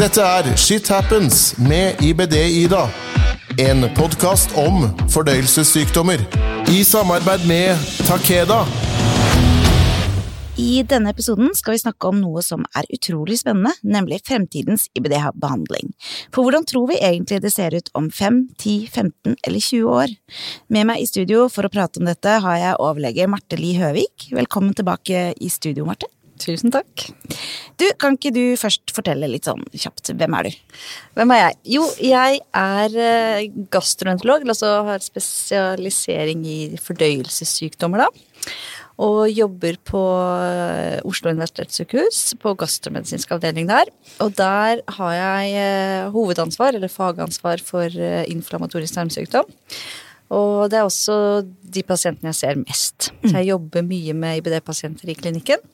Dette er Shit Happens med IBD-Ida. En podkast om fordøyelsessykdommer. I samarbeid med Takeda. I denne episoden skal vi snakke om noe som er utrolig spennende, nemlig fremtidens IBD-behandling. For hvordan tror vi egentlig det ser ut om 5, 10, 15 eller 20 år? Med meg i studio for å prate om dette har jeg overlege Marte Li Høvik. Velkommen tilbake i studio, Marte. Tusen takk. Du, Kan ikke du først fortelle litt sånn kjapt, hvem er du? Hvem er jeg? Jo, jeg er eh, gastroenterolog, altså har spesialisering i fordøyelsessykdommer, da. Og jobber på eh, Oslo universitetssykehus, på gastromedisinsk avdeling der. Og der har jeg eh, hovedansvar, eller fagansvar, for inflammatorisk tarmsykdom. Og det er også de pasientene jeg ser mest. Så jeg jobber mye med IBD-pasienter i klinikken.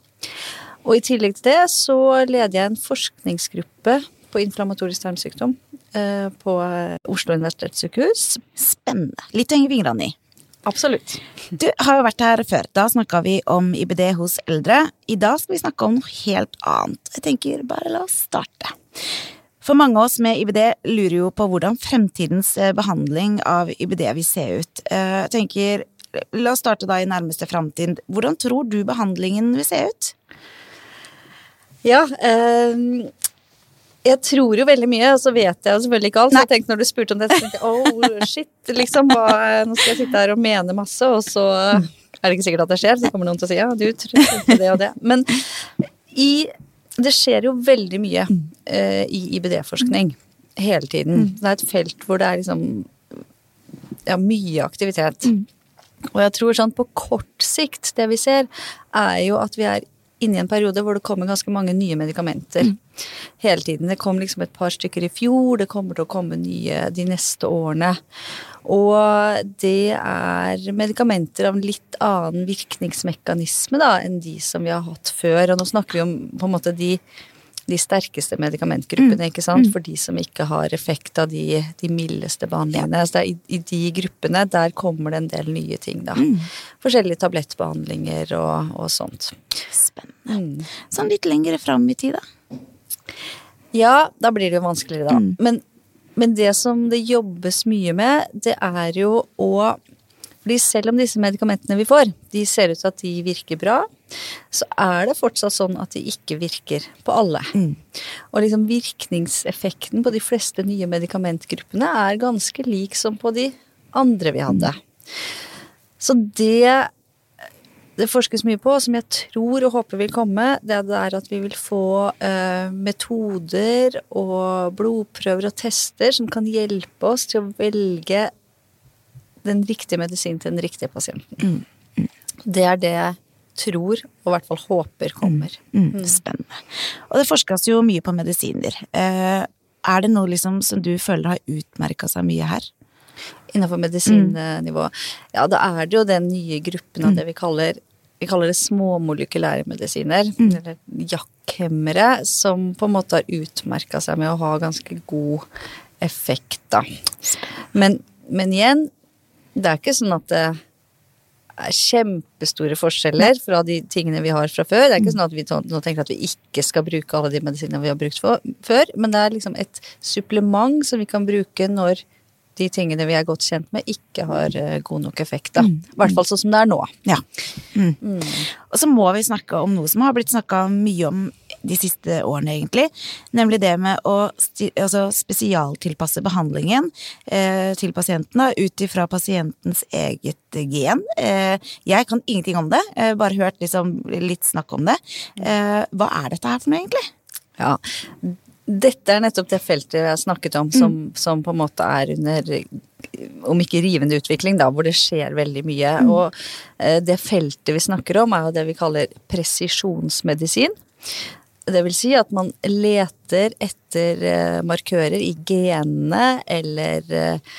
Og i tillegg til det så leder jeg en forskningsgruppe på inflammatorisk tarmsykdom eh, på Oslo universitetssykehus. Spennende. Litt å henge fingrene i. Absolutt. Du har jo vært her før. Da snakka vi om IBD hos eldre. I dag skal vi snakke om noe helt annet. Jeg tenker bare la oss starte. For mange av oss med IBD lurer jo på hvordan fremtidens eh, behandling av IBD vil se ut. Eh, jeg tenker, La oss starte da i nærmeste framtid. Hvordan tror du behandlingen vil se ut? Ja, eh, jeg tror jo veldig mye, og så vet jeg jo selvfølgelig ikke alt. Så jeg tenkte når du spurte om det, så tenkte jeg oh shit, liksom. Hva, nå skal jeg sitte her og mene masse, og så er det ikke sikkert at det skjer. Så kommer noen til å si ja, du tror det og det. Men i, det skjer jo veldig mye eh, i IBD-forskning hele tiden. Det er et felt hvor det er liksom ja, mye aktivitet. Og jeg tror sånn på kort sikt, det vi ser, er jo at vi er inne i en periode hvor det kommer ganske mange nye medikamenter. Mm. Hele tiden. Det kom liksom et par stykker i fjor, det kommer til å komme nye de neste årene. Og det er medikamenter av en litt annen virkningsmekanisme da, enn de som vi har hatt før. Og nå snakker vi om på en måte de de sterkeste medikamentgruppene, mm. ikke sant, mm. for de som ikke har effekt av de, de mildeste behandlingene. Så i, i, de gruppene, der kommer det en del nye ting, da. Mm. Forskjellige tablettbehandlinger og, og sånt. Spennende. Sånn litt lengre fram i tid, da? Ja, da blir det jo vanskeligere, da. Men, men det som det jobbes mye med, det er jo å fordi selv om disse medikamentene vi får, de ser ut til at de virker bra, så er det fortsatt sånn at de ikke virker på alle. Mm. Og liksom virkningseffekten på de fleste nye medikamentgruppene er ganske lik som på de andre vi hadde. Så det det forskes mye på, og som jeg tror og håper vil komme, det er at vi vil få eh, metoder og blodprøver og tester som kan hjelpe oss til å velge den riktige medisinen til den riktige pasienten. Mm. Mm. Det er det jeg tror, og i hvert fall håper, kommer. Mm. mm. Spennende. Og det forskes jo mye på medisiner. Eh, er det noe liksom som du føler har utmerka seg mye her? Innenfor medisinnivå? Ja, da er det jo den nye gruppen av det vi kaller vi kaller det småmolekylære medisiner, mm. eller jakkhemmere, som på en måte har utmerka seg med å ha ganske god effekt, da. Men, men igjen, det er ikke sånn at det er kjempestore forskjeller fra de tingene vi har fra før. Det er ikke sånn at vi nå tenker at vi ikke skal bruke alle de medisinene vi har brukt for, før, men det er liksom et supplement som vi kan bruke når de tingene vi er godt kjent med, ikke har uh, god nok effekt. da. Mm. I hvert fall sånn som det er nå. Ja. Mm. Mm. Og så må vi snakke om noe som har blitt snakka mye om de siste årene, egentlig. Nemlig det med å altså spesialtilpasse behandlingen eh, til pasientene ut ifra pasientens eget gen. Eh, jeg kan ingenting om det, eh, bare hørt liksom litt snakk om det. Eh, hva er dette her for noe, egentlig? Ja, dette er nettopp det feltet jeg har snakket om, som, mm. som, på en måte er under om ikke rivende utvikling, da, hvor det skjer veldig mye. Mm. Og eh, det feltet vi snakker om, er jo det vi kaller presisjonsmedisin. Det vil si at man leter etter eh, markører i genene eller eh,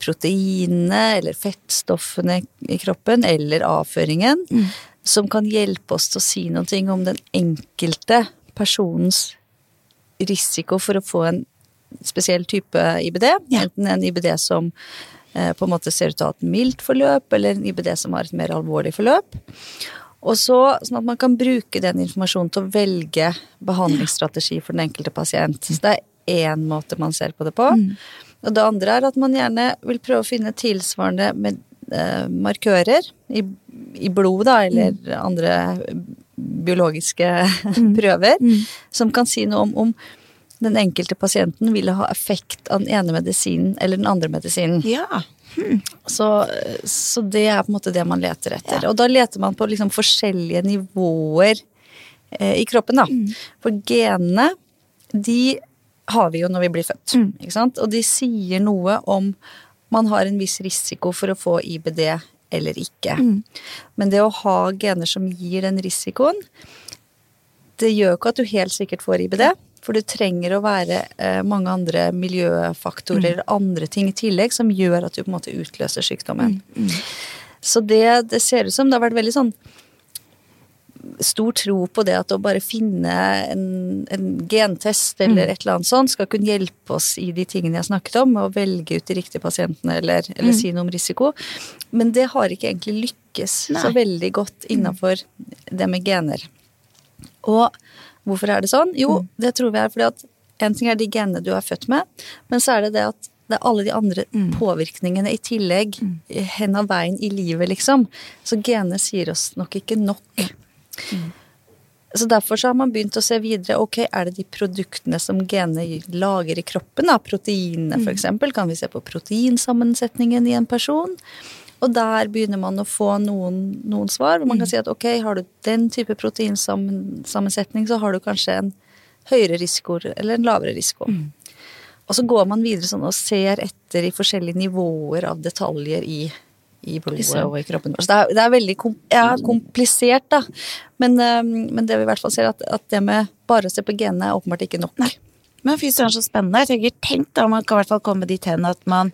proteinene eller fettstoffene i kroppen eller avføringen mm. som kan hjelpe oss til å si noe om den enkelte personens risiko for å få en spesiell type IBD. Ja. Enten en IBD som eh, på en måte ser ut til å ha et mildt forløp, eller en IBD som har et mer alvorlig forløp. Og så, Sånn at man kan bruke den informasjonen til å velge behandlingsstrategi for den enkelte pasient. Så det er én måte man ser på det på. Og det andre er at man gjerne vil prøve å finne tilsvarende med, markører i, i blod, da, eller andre biologiske prøver, som kan si noe om om den enkelte pasienten ville ha effekt av den ene medisinen eller den andre medisinen. Ja. Så, så det er på en måte det man leter etter. Og da leter man på liksom forskjellige nivåer eh, i kroppen, da. For genene, de har vi jo når vi blir født, ikke sant? Og de sier noe om man har en viss risiko for å få IBD eller ikke. Men det å ha gener som gir den risikoen, det gjør ikke at du helt sikkert får IBD. For du trenger å være eh, mange andre miljøfaktorer, andre ting i tillegg, som gjør at du på en måte utløser sykdommen. Så det, det ser ut som det har vært veldig sånn stor tro på det at å bare finne en, en gentest eller et eller annet sånt skal kunne hjelpe oss i de tingene jeg snakket om, med å velge ut de riktige pasientene eller, eller si noe om risiko. Men det har ikke egentlig lykkes så veldig godt innafor det med gener. Og hvorfor er det sånn? Jo, det tror vi er fordi at en ting er de genene du er født med, men så er det det at det er alle de andre påvirkningene i tillegg hen av veien i livet, liksom. Så genene sier oss nok ikke nok. Så derfor så har man begynt å se videre. Ok, er det de produktene som genene lager i kroppen, da, proteinene for eksempel, kan vi se på proteinsammensetningen i en person? Og der begynner man å få noen, noen svar, hvor man kan si at ok, har du den type proteinsammensetning, så har du kanskje en høyere risiko eller en lavere risiko. Og så går man videre sånn og ser etter i forskjellige nivåer av detaljer i, i blodet og i kroppen. vår. Så det er, det er veldig kom, komplisert, da. Men, eh, men det vi i hvert fall ser, at, at det med bare å se på genene er åpenbart ikke nok. Men fy søren, så spennende. Jeg tenker, Tenk da, man kan i hvert fall komme dit hen at man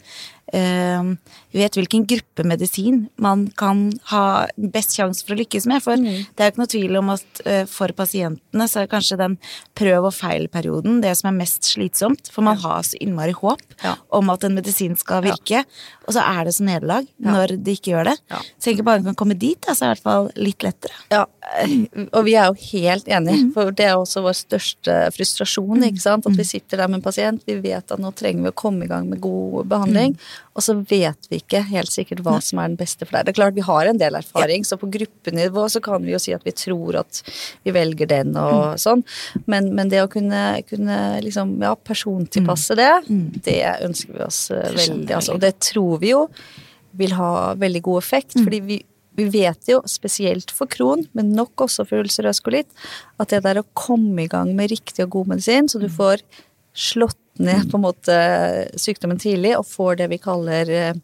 vet hvilken gruppe medisin man kan ha best sjanse for å lykkes med. For det er jo ikke noe tvil om at eh, for pasientene så er kanskje den prøv og feil-perioden det som er mest slitsomt. For man har så innmari håp Ja. om at en medisin skal virke, og så er det så nederlag når det ikke gjør det. Ja. Så jeg bare man kan komme dit, så er det i hvert fall litt lettere. Ja, eh, og vi er jo helt enige, for det er også vår største frustrasjon. ikke sant? At vi sitter der med en pasient, vi vet at nå trenger vi å komme i gang med god behandling, og så vet vi ikke helt sikkert hva som er den beste for deg. Det er klart vi har en del erfaring, så på gruppenivå så kan vi jo si at vi tror at vi velger den og sånn, men, men det å kunne, kunne liksom, ja, persontilpasse det, det ønsker vi oss eh, veldig, altså. Og det tror vi jo vil ha veldig god effekt, fordi vi vi vet jo, spesielt for kron, men nok også for ulcerøs kolitt, at det der å komme i gang med riktig og god medisin, så du får slått ned på en måte sykdommen tidlig og får det vi kaller eh,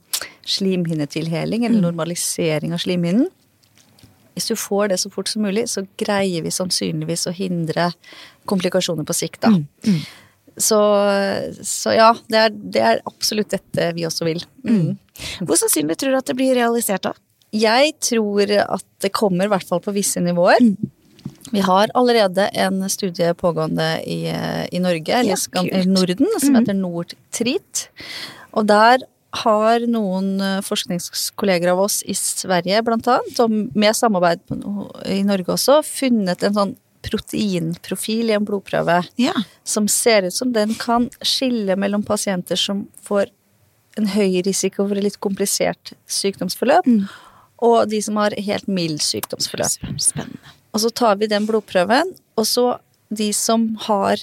slimhinnetilheling, eller normalisering av slimhinnen. Hvis du får det så fort som mulig, så greier vi sannsynligvis å hindre komplikasjoner på sikt, da. Så, så ja, det er, det er absolutt dette vi også vil. Mm. Hvor sannsynlig tror du at det blir realisert da? Jeg tror at det kommer i hvert fall på visse nivåer. Vi har allerede en studie pågående i, i Norge, eller Ja, Norden, som heter Nordtrit. Og der har noen eh, forskningskolleger av oss i Sverige blant annet, og med samarbeid i Norge også, funnet en sånn proteinprofil i en blodprøve Ja. som ser ut som den kan skille mellom pasienter som får en høy risiko for et litt komplisert sykdomsforløp, og de som har helt mild sykdomsforløp. Spennende. Og så tar vi den blodprøven, og så de som har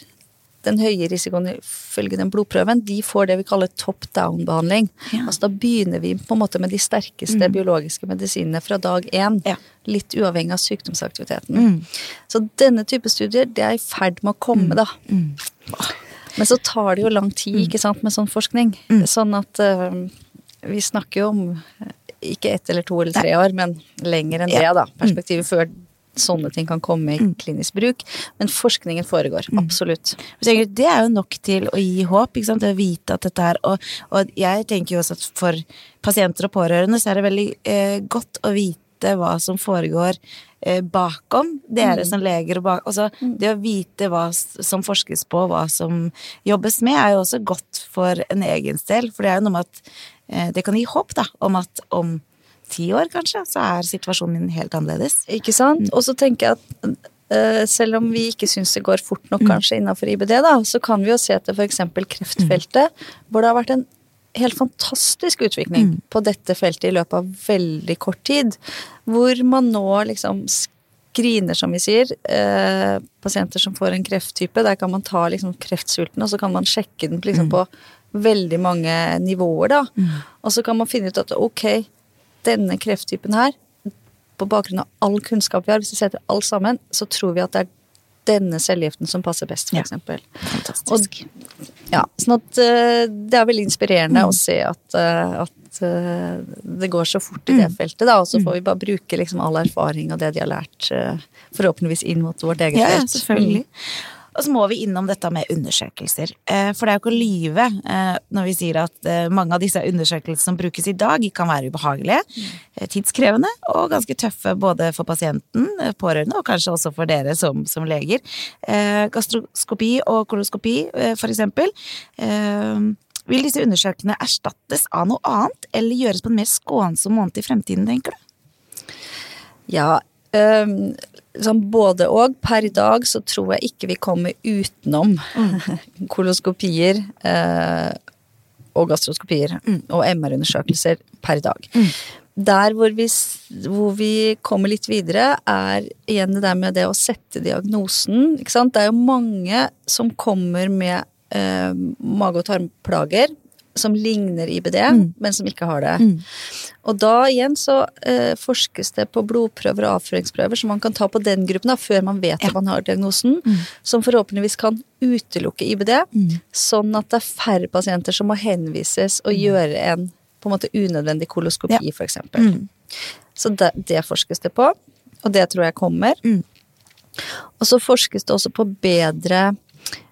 den høye risikoen ifølge den blodprøven, de får det vi kaller top down-behandling. Ja. Altså da begynner vi på en måte med de sterkeste biologiske medisinene fra dag én. Ja. Litt uavhengig av sykdomsaktiviteten. Så denne type studier, det er i ferd med å komme, da. Men så tar det jo lang tid, ikke sant, med sånn forskning. Sånn at uh, vi snakker jo om eh, ikke ett eller to eller tre år, men lenger enn det, da. Perspektivet før sånne ting kan komme i klinisk bruk. Men forskningen foregår, absolutt. Jeg tenker, det er jo nok til å gi håp, ikke sant? å vite at dette er og, og jeg tenker jo også at for pasienter og pårørende så er det veldig eh, godt å vite hva som foregår eh, bakom dere som leger. Og bak, altså, Det å vite hva som forskes på, hva som jobbes med, er jo også godt for en egen del. For det er jo noe med at eh, det kan gi håp da, om at om ti år kanskje, så er situasjonen min helt annerledes. Ikke sant? Og så tenker jeg at eh, selv om vi ikke syns det går fort nok kanskje innafor IBD, da, så kan vi jo se til f.eks. kreftfeltet, hvor det har vært en helt fantastisk utvikling på dette feltet i løpet av veldig kort tid. Hvor man nå liksom skriner, som vi sier, eh, pasienter som får en krefttype. Der kan man ta liksom kreftsulten, og så kan man sjekke den liksom på veldig mange nivåer, da. Og så kan man finne ut at ok, denne krefttypen her, på bakgrunn av all kunnskap vi har, hvis vi setter alt sammen, så tror vi at det er denne cellegiften som passer best, for Ja. eksempel. Fantastisk. Ja, sånn at uh, det er veldig inspirerende å se at, uh, at uh, det går så fort i det feltet, da. Og så får vi bare bruke liksom all erfaring og det de har lært, forhåpentligvis inn mot vårt eget Ja, ja, selvfølgelig. selvfølgelig. Og så må vi innom dette med undersøkelser. Eh, For det er jo ikke å lyve eh, når vi sier at eh, mange av disse undersøkelsene som brukes i dag, kan være ubehagelige, eh, tidskrevende og ganske tøffe både for pasienten, pårørende og kanskje også for dere som, som leger. Gastroskopi og koloskopi, for eksempel. Vil disse undersøkelsene erstattes av noe annet, eller gjøres på en mer skånsom måned i fremtiden, tenker du? Ja, øhm, sånn både og. Per dag så tror jeg ikke vi kommer utenom koloskopier eh, og gastroskopier og MR-undersøkelser per dag. Der hvor vi, hvor vi kommer litt videre, er igjen det der med det å sette diagnosen. Det er jo mange som kommer med eh, mage- og tarmplager som ligner IBD, men som ikke har det. Og da igjen så eh, forskes det på blodprøver og avføringsprøver som man kan ta på den gruppen da, før man vet at man har diagnosen, som forhåpentligvis kan utelukke IBD, sånn at det er færre pasienter som må henvises og gjøre en på en måte unødvendig koloskopi, Ja. for eksempel. Så det, det forskes det på, og det tror jeg kommer. Og så forskes det også på bedre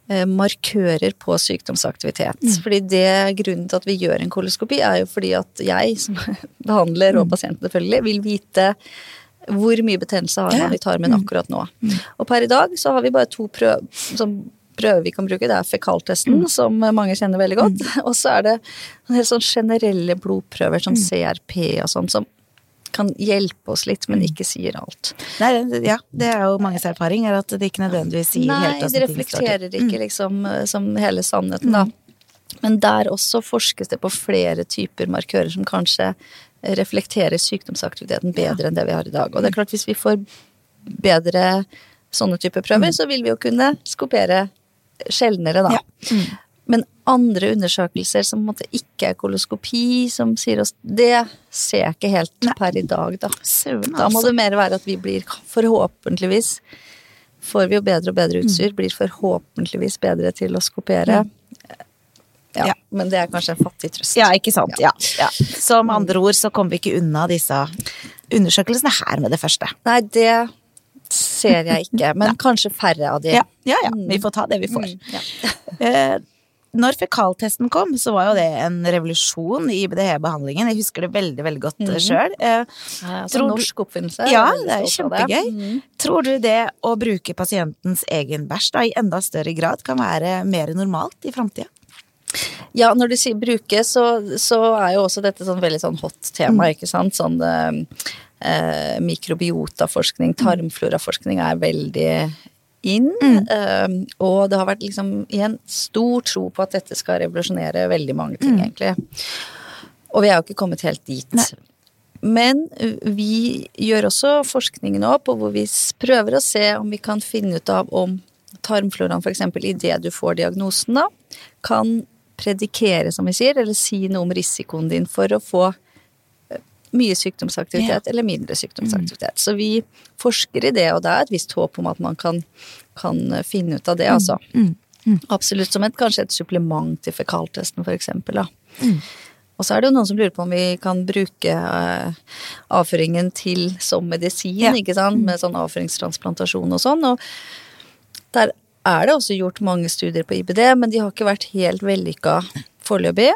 markører på sykdomsaktivitet. Fordi det grunnen til at vi gjør en koloskopi, er jo fordi at jeg, som behandler, og pasienten selvfølgelig, vil vite hvor mye betennelse har man i tarmen akkurat nå. Og per i dag så har vi bare to prøv som prøver vi kan bruke. Det er fekaltesten, som mange kjenner veldig godt. Og så er det helt sånn generelle blodprøver som CRP og sånn, som kan hjelpe oss litt, men ikke sier alt. Nei, ja, det er jo manges erfaring, er at det ikke nødvendigvis sier Nei, helt det ting står til. reflekterer ikke liksom eh, som hele sannheten, da. Men der også forskes det på flere typer markører som kanskje reflekterer sykdomsaktiviteten bedre enn det vi har i dag. Og det er klart, hvis vi får bedre sånne typer prøver, så vil vi jo kunne skopere sjeldnere, da. Ja. Men andre undersøkelser som ikke er koloskopi, som sier oss Det ser jeg ikke helt per i dag, da. Søren, Da må altså. det mer være at vi blir forhåpentligvis Får vi jo bedre og bedre utstyr, blir forhåpentligvis bedre til å skopere. Ja, Ja. Men det er kanskje en fattig trøst. Ja, ikke sant. Ja. ja. Så med andre ord så kommer vi ikke unna disse undersøkelsene her med det første. Nei, det ser jeg ikke. Men kanskje færre av de. Ja, ja, ja. Vi får ta det vi får. Mm, ja. Eh, Når fekaltesten kom, så var jo det en revolusjon i IBDH-behandlingen. Jeg husker det veldig veldig godt mm. sjøl. Ja, altså, norsk oppfinnelse. Ja, det er kjempegøy. Mm. Tror du det å bruke pasientens egen bæsj da, i enda større grad kan være mer normalt i framtida? Ja, når du sier bruke, så, så er jo også dette sånn veldig sånn hot tema, ikke sant. Sånn eh, eh, mikrobiotaforskning, tarmfloraforskning er veldig inn. Mm. og det har vært liksom igjen stor tro på at dette skal revolusjonere veldig mange ting, egentlig. Og vi er jo ikke kommet helt dit. Nei. Men vi gjør også forskning nå på hvor vi prøver å se om vi kan finne ut av om tarmfloraen f.eks. idet du får diagnosen, da, kan predikere, som vi sier, eller si noe om risikoen din for å få mye sykdomsaktivitet eller mindre sykdomsaktivitet. Så vi forsker i det, og det er et visst håp om at man kan, kan finne ut av det, altså. Absolutt som et, kanskje et supplement til fekaltesten, for eksempel, da. Og så er det jo noen som lurer på om vi kan bruke eh, avføringen til som medisin, Ja. ikke sant, med sånn avføringstransplantasjon og sånn. Og der er det også gjort mange studier på IBD, men de har ikke vært helt vellykka foreløpig.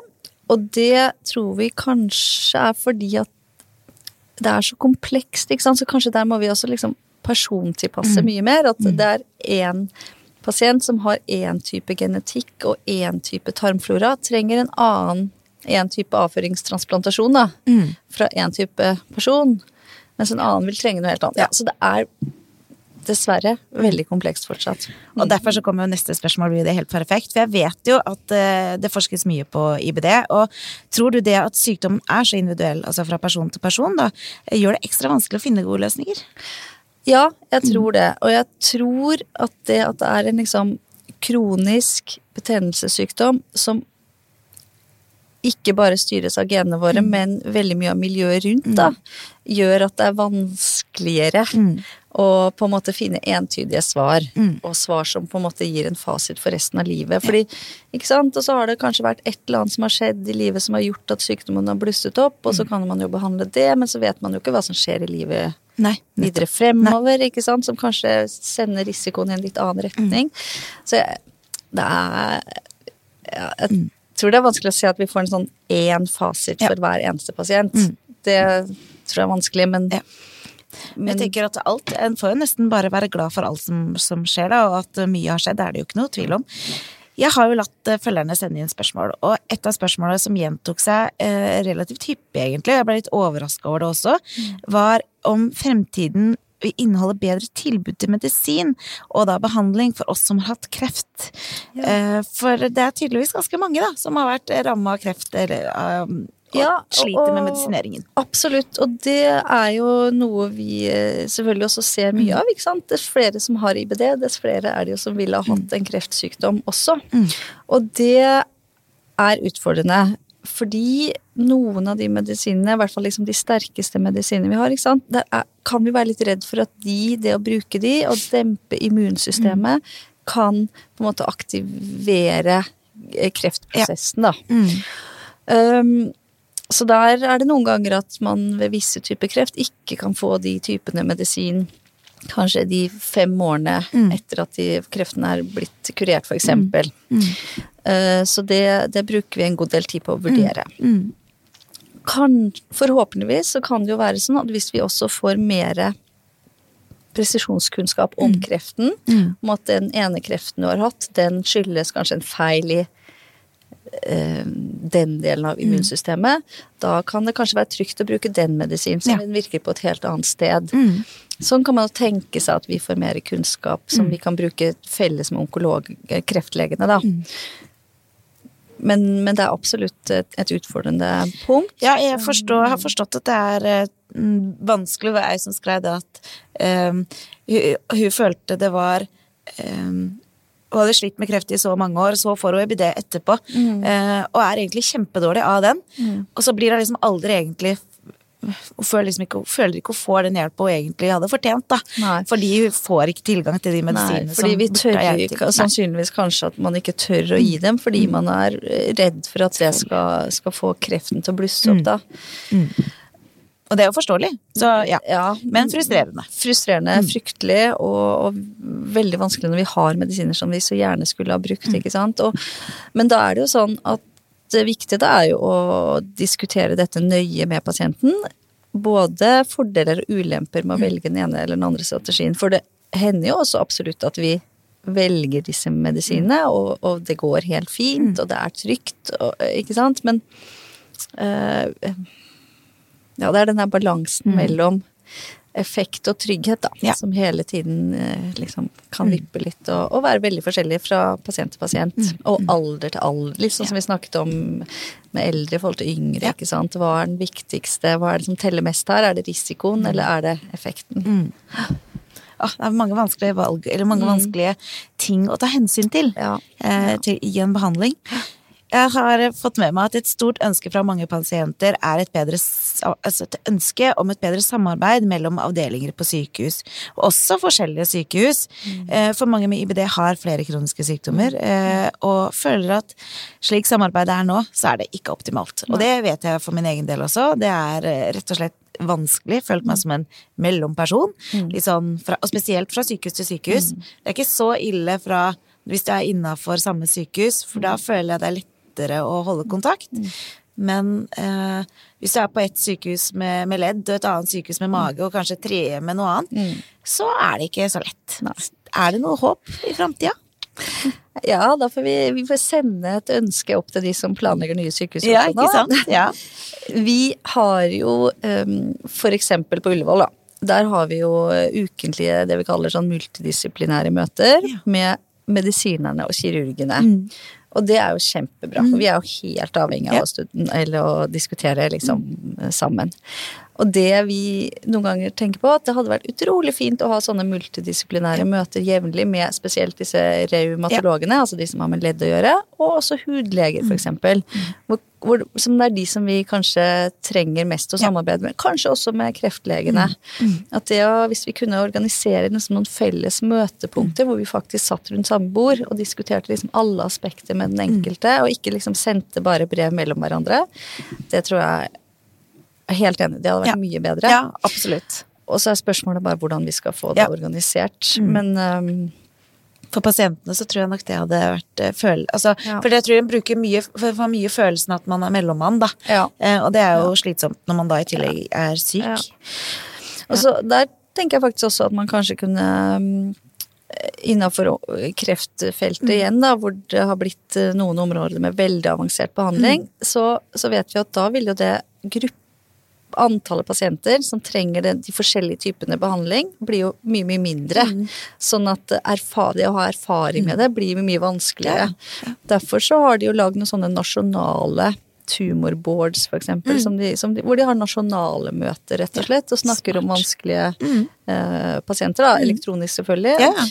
Og det tror vi kanskje er fordi at det er så komplekst, ikke sant, så kanskje der må vi også liksom persontilpasse mye mer. At det er én pasient som har én type genetikk og én type tarmflora, trenger en annen en type avføringstransplantasjon da, fra én type person, mens en annen vil trenge noe helt annet. Ja, så det er dessverre veldig komplekst fortsatt. Og derfor så kommer jo neste spørsmål blir det helt perfekt. For jeg vet jo at uh, det forskes mye på IBD. Og tror du det at sykdommen er så individuell, altså fra person til person, da, gjør det ekstra vanskelig å finne gode løsninger? Ja, jeg tror det. Og jeg tror at det at det er en liksom kronisk betennelsessykdom som ikke bare styres av genene våre, mm. men veldig mye av miljøet rundt, da, gjør at det er vanskeligere mm. Å på en måte finne entydige svar, mm. og svar som på en måte gir en fasit for resten av livet. Fordi, ikke sant, Og så har det kanskje vært et eller annet som har skjedd i livet som har gjort at sykdommen har blusset opp, og så mm. kan man jo behandle det, men så vet man jo ikke hva som skjer i livet Nei, videre fremover, Nei. ikke sant, som kanskje sender risikoen i en litt annen retning. Mm. Så det er ja, jeg, mm tror det er vanskelig å si at vi får en sånn én fasit for hver eneste pasient. Mm. Det tror jeg er vanskelig, men, ja. Men Jeg tenker at alt En får jo nesten bare være glad for alt som, som skjer, da, og at mye har skjedd, det er det jo ikke noe tvil om. Jeg har jo latt eh, følgerne sende inn spørsmål, og et av spørsmålene som gjentok seg eh, relativt hyppig, egentlig, og jeg ble litt overraska over det også, mm. var om fremtiden vil inneholde bedre tilbud til medisin, og da behandling for oss som har hatt kreft. Ja. Eh, for det er tydeligvis ganske mange da, som har vært ramma av kreft eller og ja, sliter og, med medisineringen. Absolutt, og det er jo noe vi eh, selvfølgelig også ser mye av. ikke sant? Dess flere som har IBD, dess flere er det jo som ville ha hatt mm. en kreftsykdom også. Mm. Og det er utfordrende. Fordi noen av de medisinene, i hvert fall liksom de sterkeste medisinene vi har, der er, kan vi være litt redd for at de, det å bruke de og dempe immunsystemet, mm. kan på en måte aktivere eh, kreftprosessen, da. Mm. Um, så der er det noen ganger at man ved visse typer kreft ikke kan få de typene medisin kanskje de fem årene mm. etter at de, kreften er blitt kurert, f.eks. Mm. mm. Uh, så det, det, bruker vi en god del tid på å vurdere. Mm. mm. Kan, forhåpentligvis så kan det jo være sånn at hvis vi også får mer presisjonskunnskap om mm. kreften, om at den ene kreften du har hatt, den skyldes kanskje en feil i Eh, den delen av immunsystemet, mm. da kan det kanskje være trygt å bruke den medisinen som ja. virker på et helt annet sted. Mm. Sånn kan man jo tenke seg at vi får mer kunnskap som mm. vi kan bruke felles med onkolog, kreftlegene, da. Mm. Men, men, det er absolutt et, et, utfordrende punkt. Ja, jeg, forstår, jeg har forstått at det er uh, vanskelig. Det var ei som skrev det at um, hun, hun, følte det var um, hun hadde slitt med kreft i så mange år, så får hun EBD etterpå. Mm. Eh, og er egentlig kjempedårlig av den. Mm. Og så blir hun liksom aldri egentlig hun føler, liksom ikke, hun føler ikke hun får den hjelpa hun egentlig hadde fortjent. da. Nei. Fordi hun får ikke tilgang til de medisinene som Fordi vi tør ikke, sannsynligvis kanskje at man ikke tør å gi dem, fordi mm. man er redd for at det skal, skal få kreften til å blusse opp, da. Mm. Og det er jo forståelig. Så, ja. ja. Men frustrerende. Frustrerende, mm. fryktelig, og, og, veldig vanskelig når vi har medisiner som vi så gjerne skulle ha brukt. Mm. ikke sant? Og, men da er det jo sånn at det viktige da er jo å diskutere dette nøye med pasienten. Både fordeler og ulemper med å mm. velge den ene eller den andre strategien. For det hender jo også absolutt at vi velger disse medisinene, mm. og, og det går helt fint, og det er trygt, og, ikke sant. Men øh, ja, det er den der balansen mm. mellom effekt og trygghet, da. Ja. Som hele tiden eh, liksom kan mm. vippe litt og, og, være veldig forskjellig fra pasient til pasient. Mm. Og mm. alder til alder, liksom ja. som vi snakket om med eldre i forhold til yngre. Ja. ikke sant? Hva er den viktigste, hva er det som teller mest her? Er det risikoen, mm. eller er det effekten? Mm. Ah, det er mange vanskelige valg, eller mange vanskelige ting å ta hensyn til, eh, til i en behandling. Jeg har fått med meg at et stort ønske fra mange pasienter er et, bedre, altså et ønske om et bedre samarbeid mellom avdelinger på sykehus, og også forskjellige sykehus. Mm. Eh, for mange med IBD har flere kroniske sykdommer, eh, og føler at slik samarbeidet er nå, så er det ikke optimalt. Og det vet jeg for min egen del også. Det er eh, rett og slett vanskelig. Følt meg mm. som en mellomperson. Mm. Sånn fra, og spesielt fra sykehus til sykehus. Det er ikke så ille fra hvis du er innafor samme sykehus, for da føler jeg det er litt lettere å holde kontakt. Mm. Men eh, hvis du er på et sykehus med, med, ledd og et annet sykehus med mage, og kanskje et tredje med noe annet, mm. så er det ikke så lett. Nei. Er det noe håp i framtida? Ja, da får vi, vi får sende et ønske opp til de som planlegger nye sykehus. Ja, ikke sant? Ja. Vi har jo um, for eksempel på Ullevål, da der har vi jo ukentlige det vi kaller sånn multidisiplinære møter Ja. med medisinerne og kirurgene. Mm. Og det er jo kjempebra, for vi er jo helt avhengig av å, eller å diskutere liksom sammen. Og det vi noen ganger tenker på, at det hadde vært utrolig fint å ha sånne multidisiplinære møter jevnlig med spesielt disse reumatologene, altså de som har med ledd å gjøre, og også hudleger, for eksempel. Hvor, hvor, som det er de som vi kanskje trenger mest å samarbeide med. Kanskje også med kreftlegene. At det å, hvis vi kunne organisere liksom noen felles møtepunkter hvor vi faktisk satt rundt samme bord og diskuterte liksom alle aspekter med den enkelte, og ikke liksom sendte bare brev mellom hverandre, det tror jeg jeg er helt enig. Det hadde vært Ja. mye bedre. Ja, absolutt. Og så er spørsmålet bare hvordan vi skal få det Ja. organisert. Mm. Men um, For pasientene så tror jeg nok det hadde vært eh, føl... Altså, Ja. For jeg tror en bruker mye, for, for mye følelsen at man er mellommann, da. Ja. Eh, og det er jo slitsomt når man da i tillegg er syk. Ja. Og så der tenker jeg faktisk også at man kanskje kunne um, Innafor kreftfeltet igjen, da, hvor det har blitt eh, noen områder med veldig avansert behandling, så, så vet vi at da vil jo det gruppe Antallet pasienter som trenger de forskjellige typene behandling, blir jo mye, mye mindre. Sånn at det å ha erfaring med det blir mye vanskeligere. Derfor så har de jo lagd noen sånne nasjonale tumorboards, eksempel, som de, som de, hvor de har nasjonale møter, rett og slett, og snakker om vanskelige vanskelige eh, pasienter, da, elektronisk selvfølgelig. Ja.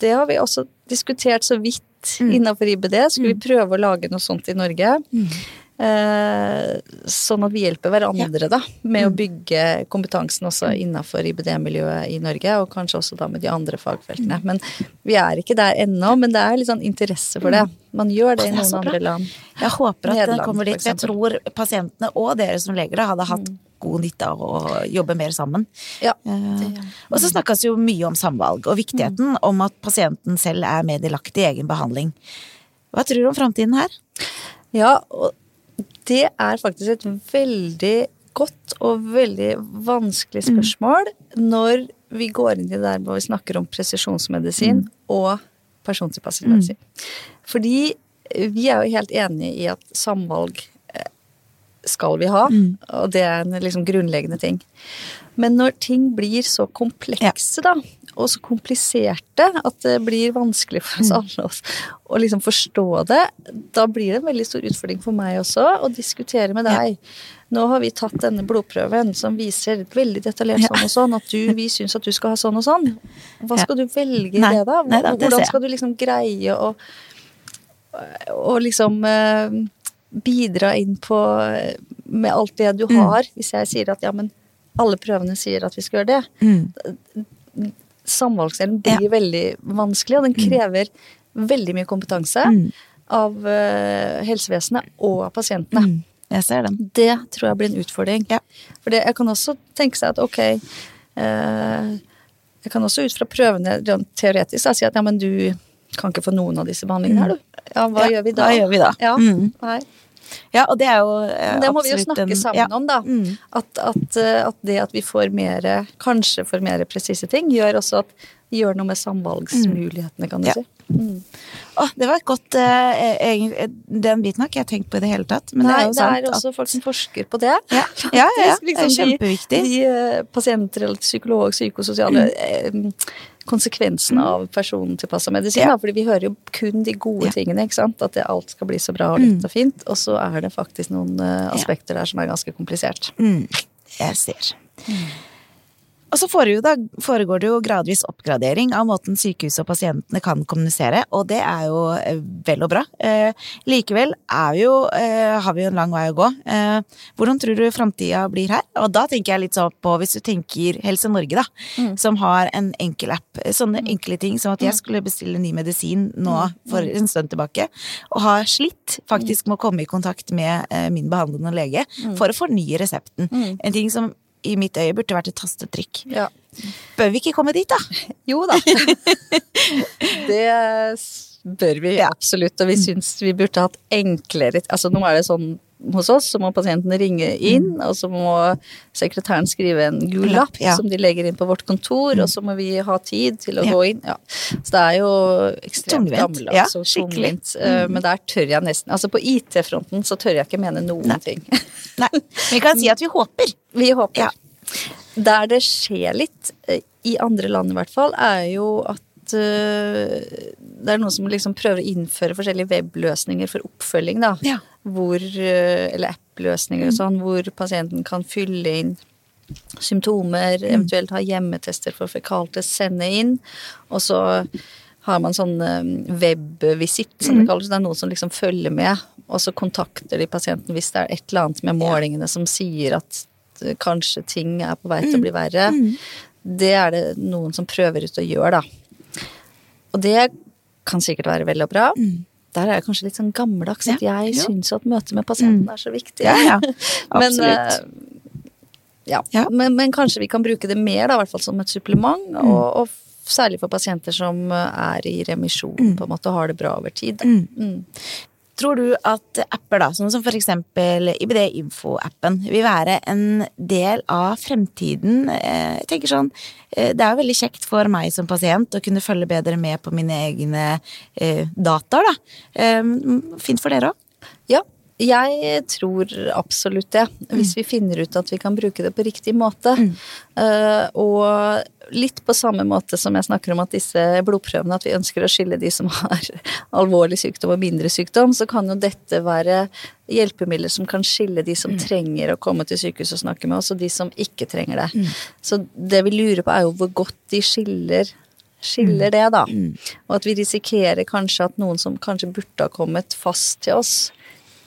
Det har vi også diskutert så vidt innenfor IBD. Skulle vi prøve å lage noe sånt i Norge? Eh, sånn at vi hjelper hverandre da, med å bygge kompetansen også innenfor IBD-miljøet i Norge, og kanskje også da med de andre fagfeltene. Men vi er ikke der ennå, men det er litt sånn interesse for det. Man gjør det i Det noen andre land. Jeg håper at Nederland, kommer for dit. Jeg tror pasientene og dere som leger da, hadde hatt god nytte av å jobbe mer sammen. Ja. Eh, og så snakkes jo mye om samvalg, og viktigheten om at pasienten selv er mer delaktig i egen behandling. Hva tror du om framtiden her? Ja, og det er faktisk et veldig godt og veldig vanskelig spørsmål når vi går inn i det der hvor vi snakker om presisjonsmedisin og persontilpasset medisin. Fordi vi er jo helt enige i at samvalg eh, skal vi ha, og det er en liksom grunnleggende ting. Men når ting blir så komplekse, da, og så kompliserte at det blir vanskelig for oss alle å- å liksom forstå det, da blir det en veldig stor utfordring for meg også å diskutere med deg. Nå har vi tatt denne blodprøven som viser veldig detaljert sånn og sånn, at du, vi syns at du skal ha sånn og sånn. Hva skal du velge i det, da? Hvordan skal du liksom greie å og liksom eh, bidra inn på med alt det du har, hvis jeg sier at ja, men alle prøvene sier at vi skal gjøre det. Samvalgsdelen blir veldig vanskelig, og den krever veldig mye kompetanse av eh, helsevesenet og av pasientene. Jeg ser den. Det tror jeg blir en utfordring. Ja. For jeg kan også tenke seg at ok eh, Jeg kan også ut fra prøvene rent teoretisk da, si at ja, men du kan ikke få noen av disse behandlingene her, du. Ja, hva Ja, gjør vi da? hva gjør vi da? Ja, Mm. nei. Ja, og det er jo eh, Det må vi jo snakke en- sammen ja. om, da. Mm. At, at, eh, at det at vi får mer, kanskje får mer presise ting, gjør også at vi gjør noe med samvalgsmulighetene, kan du Ja. si. Mm. Oh, det var et godt eh, eh, Den biten har ikke jeg tenkt på i det hele tatt. Men Nei, det er jo det sant er også at folk som forsker på det. Ja, ja, ja, ja. Det er liksom kjempeviktig. De, de eh, pasienter eller psykolog, psykososiale eh, konsekvensene av persontilpassa medisin. Mm. Ja. Fordi vi hører jo kun de gode Ja. Mm. tingene, ikke sant. At det, alt skal bli så bra og lett og fint. Og så er det faktisk noen uh, aspekter der som er ganske komplisert. Mm, jeg ser. Og så foregår det, jo gradvis oppgradering av måten sykehuset og pasientene kan kommunisere, og det er jo eh, vel og bra. Eh, likevel jo, eh, har vi jo en lang vei å gå. Eh, hvordan tror du framtida blir her? Og da tenker jeg litt sånn på, hvis du tenker Helse Norge, da, som har en enkel app. Sånne enkle ting som at jeg skulle bestille ny medisin nå for en stund tilbake, og har slitt faktisk med å komme i kontakt med min behandlende lege for å fornye resepten. En ting som i mitt øye burde vært et tastetrykk. Ja. Bør vi ikke komme dit, da? Jo da. det bør vi absolutt, og vi syns vi burde hatt enklere Altså nå er det sånn hos oss, så må pasienten ringe inn, og så må sekretæren skrive en gul Lapp, ja. som de legger inn på vårt kontor, og så må vi ha tid til å Ja. gå inn. Ja. Så det er jo ekstremt gammelt. Ja, altså, tungvint. eh, Men der tør jeg nesten Altså på IT-fronten så tør jeg ikke mene noen Nei. ting. Nei, vi kan si at vi håper. Vi håper. Der det skjer litt, eh, i andre land i hvert fall, er jo at uh, det er noen som liksom prøver å innføre forskjellige webløsninger for oppfølging, da. Ja. Hvor, uh, eller app-løsninger og sånn, hvor pasienten kan fylle inn symptomer, eventuelt ha hjemmetester for fekaltest, sende inn, og så har man sånn webvisitt, som det kalles. Det er noen som liksom følger med, og så kontakter de pasienten hvis det er et eller annet med målingene som sier at eh, kanskje ting er på vei til å bli verre. Det er det noen som prøver ut å gjøre, da. Og det kan sikkert være vel og bra. Der er jeg kanskje litt sånn gammeldags at Ja, jeg ja. syns at møtet med pasienten er så viktig. Ja. Men, eh, ja. Men, men kanskje vi kan bruke det mer, da, i hvert fall som et supplement. Mm. Og, og særlig for pasienter som eh, er i remisjon Mm. på en måte, og har det bra over tid. Tror du at apper, da, sånn som for eksempel IBD Info-appen, vil være en del av fremtiden? Eh, Jeg tenker sånn, eh, Det er jo veldig kjekt for meg som pasient å kunne følge bedre med på mine egne data. dataer, da. Eh, Fint for dere òg? Ja, jeg tror absolutt det. Hvis vi finner ut at vi kan bruke det på riktig måte. Eh, og litt på samme måte som jeg snakker om at disse blodprøvene, at vi ønsker å skille de som har alvorlig sykdom og mindre sykdom, så kan jo dette være hjelpemidler som kan skille de som trenger å komme til sykehus og snakke med oss, og de som ikke trenger det. Så det vi lurer på er jo hvor godt de skiller skiller det, da. Og at vi risikerer kanskje at noen som kanskje burde ha kommet fast til oss,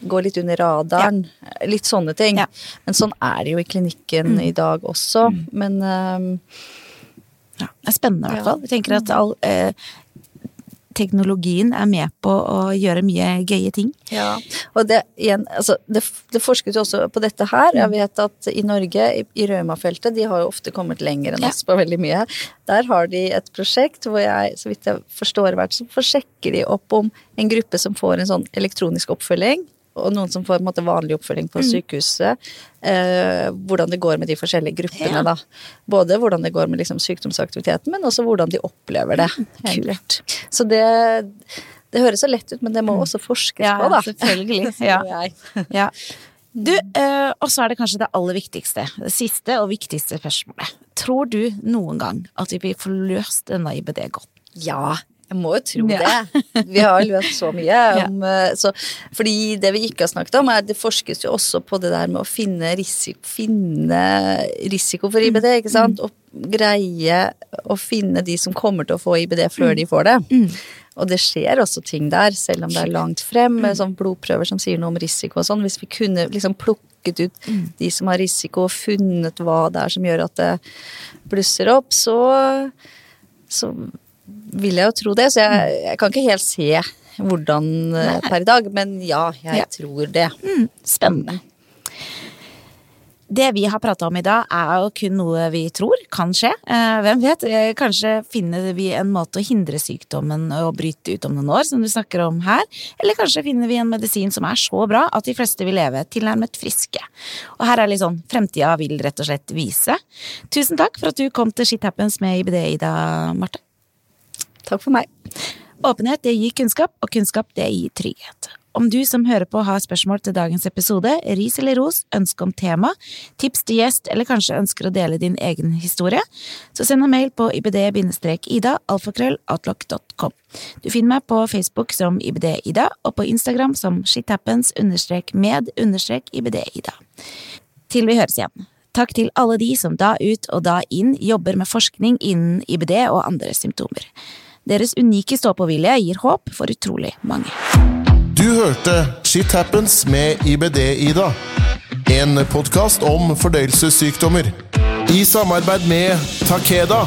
går litt under radaren. Litt sånne ting. Ja. Men sånn er det jo i klinikken i dag også. Men um, Ja, det er spennende i hvert fall. Jeg tenker at all, eh, teknologien er med på å gjøre mye gøye ting. ja. Og det igjen, altså det, det forskes jo også på dette her. Jeg vet at i Norge, i, i Rauma-feltet, de har jo ofte kommet lenger enn Ja. oss på veldig mye. Der har de et prosjekt hvor jeg, så vidt jeg forstår hvert, så forsjekker de opp om en gruppe som får en sånn elektronisk oppfølging. Og noen som får måte, vanlig oppfølging på sykehuset. Eh, hvordan det går med de forskjellige gruppene, Ja. da. Både hvordan det går med liksom, sykdomsaktiviteten, men også hvordan de opplever det. Kult. Så det, det høres så lett ut, men det må også forskes Ja, på, da. selvfølgelig. Ja. Ja. Du, eh, og så er det kanskje det aller viktigste, det siste og viktigste spørsmålet. Tror du noen gang at vi får få løst denne IBD godt? Ja, jeg må jo tro Ja. det. Vi har løpt så mye. Om, eh, så, fordi det vi ikke har snakket om, er det forskes jo også på det der med å finne risiko, finne risiko for IBD, ikke sant? Og greie å finne de som kommer til å få IBD før de får det. Og det skjer også ting der, selv om det er langt frem, Mm. sånn blodprøver som sier noe om risiko og sånn. Hvis vi kunne liksom plukket ut de som har risiko, og funnet hva det er som gjør at det blusser opp, så, så vil jeg jo tro det. Så jeg, jeg kan ikke helt se hvordan Nei. per i dag, men ja, jeg Ja. tror det. Spennende. Det vi har prata om i dag, er jo kun noe vi tror kan skje. Eh, hvem vet? Eh, Kanskje finner vi en måte å hindre sykdommen å bryte ut om noen år, som du snakker om her. Eller kanskje finner vi en medisin som er så bra at de fleste vil leve tilnærmet friske. Og her er litt sånn fremtida vil rett og slett vise. Tusen takk for at du kom til Shit Happens med IBD, Ida Marte. Takk for meg. Åpenhet det gir kunnskap, og kunnskap det gir trygghet. Om du som hører på har spørsmål til dagens episode, ris eller ros, ønske om tema, tips til gjest eller kanskje ønsker å dele din egen historie, så send en mail på ibd-ida alfakrølloutlook.com. Du finner meg på Facebook som ibd-ida og på Instagram som shithappens-med-ibd-ida. Til vi høres igjen. Takk til alle de som da ut og da inn jobber med forskning innen IBD og andre symptomer. Deres unike stå-på-vilje gir håp for utrolig mange. Du hørte Shit Happens med IBD-Ida. En podkast om fordøyelsessykdommer. I samarbeid med Takeda.